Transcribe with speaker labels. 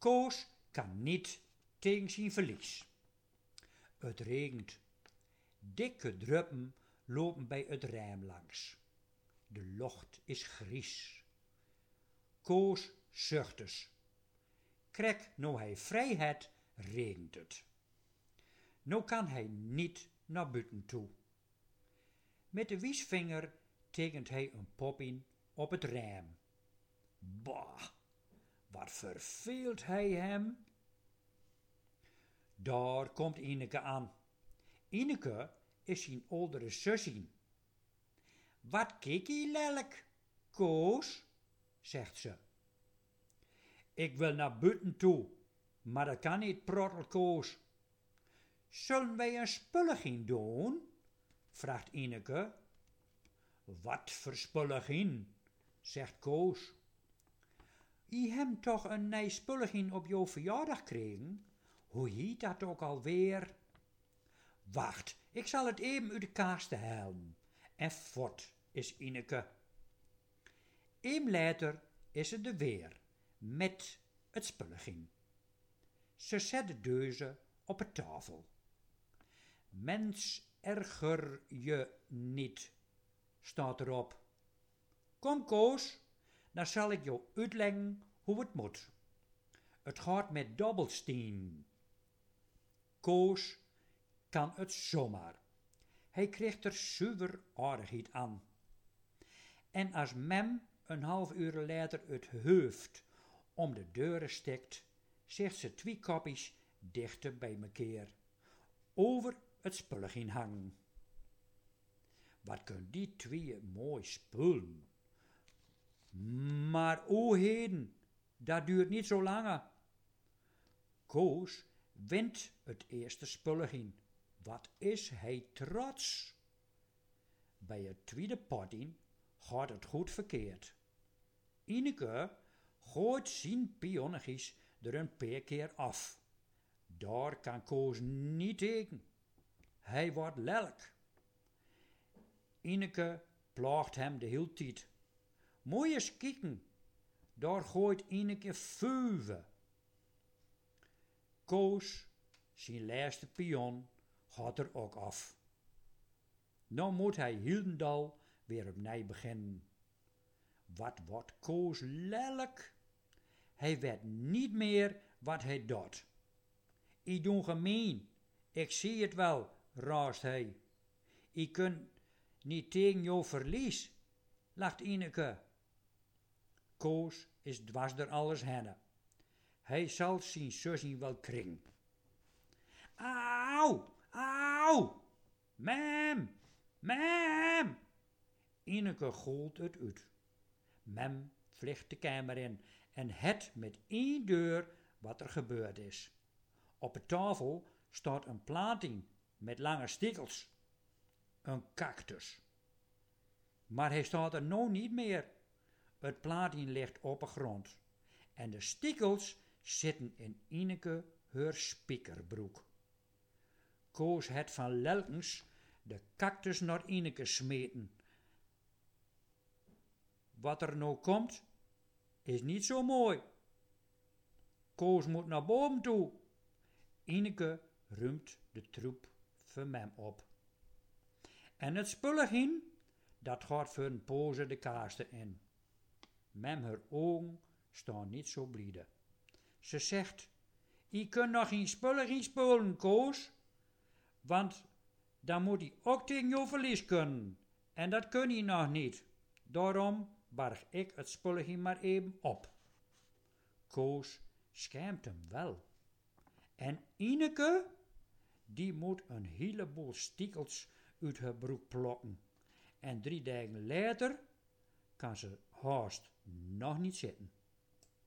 Speaker 1: Koos kan niet tegen zijn verlies. Het regent. Dikke druppen lopen bij het raam langs. De lucht is gries. Koos zucht dus. Krek, nou hij vrijheid, regent het. Nou kan hij niet naar buiten toe. Met de wiesvinger tekent hij een pop in op het raam. Bah, wat verveelt hij hem? Daar komt Ineke aan. Ineke is zijn oudere zusje. Wat kijk je lelijk, Koos, zegt ze. Ik wil naar buiten toe, maar dat kan niet, prottel Koos. Zullen wij een spulliging doen? vraagt Ineke. Wat voor spulliging? zegt Koos. Je hebt toch een nieuw spulliging op jouw verjaardag gekregen? Hoe heet dat ook alweer? Wacht, ik zal het even uit de kaast halen. En fort is Ineke. Eén later is het er weer, met het spulliging. Ze zet de deuze op de tafel. Mens erger je niet, staat erop. Kom Koos, dan zal ik jou uitleggen hoe het moet. Het gaat met dobbelsteen. Koos kan het zomaar. Hij kreeg er zuiver aardigheid aan. En als mem een half uur later het hoofd om de deuren stikt, zegt ze twee kopjes dichter bij mekaar. Over het spullen hangen. Wat kunnen die twee mooi spullen. Maar o heden, dat duurt niet zo lang. Koos wint het eerste spullen. Wat is hij trots? Bij het tweede potting gaat het goed verkeerd. Ineke gooit zijn pionnetjes er een paar keer af. Daar kan Koos niet tegen. Hij wordt lelijk. Ineke plaagt hem de hele tijd. Mooi eens daar gooit Ineke vuven. Koos, zijn laatste pion, gaat er ook af. Nou moet hij Hildendal weer opnieuw beginnen. Wat wordt Koos lelijk? Hij weet niet meer wat hij doet. Ik doe gemeen, ik zie het wel, raast hij. Ik kun niet tegen jou verlies, lacht Ineke. Koos is dwars door alles heen. Hij zal zijn zusje wel kring. Auw, auw, mem, mem. Ineke gooit het uit. Mem vliegt de kamer in en het met één deur wat er gebeurd is. Op de tafel staat een planting met lange stikkels. Een cactus. Maar hij staat er nou niet meer. Het planting ligt op de grond. En de stikkels zitten in Ineke haar spiekerbroek. Koos het van lelkens de cactus naar Ineke smeten. Wat er nou komt, is niet zo mooi. Koos moet naar boven toe. Ineke ruimt de troep van mem op. En het spullen dat gaat voor een poze de kaasten in. Mem haar ogen staan niet zo blide. Ze zegt, je kunt nog geen spullen spolen, Koos. Want dan moet hij ook tegen jou verlies kunnen. En dat kun je nog niet. Daarom barg ik het spulletje maar even op. Koos schaamt hem wel. En Ineke, die moet een heleboel stiekels uit haar broek plokken. En drie dagen later kan ze haast nog niet zitten.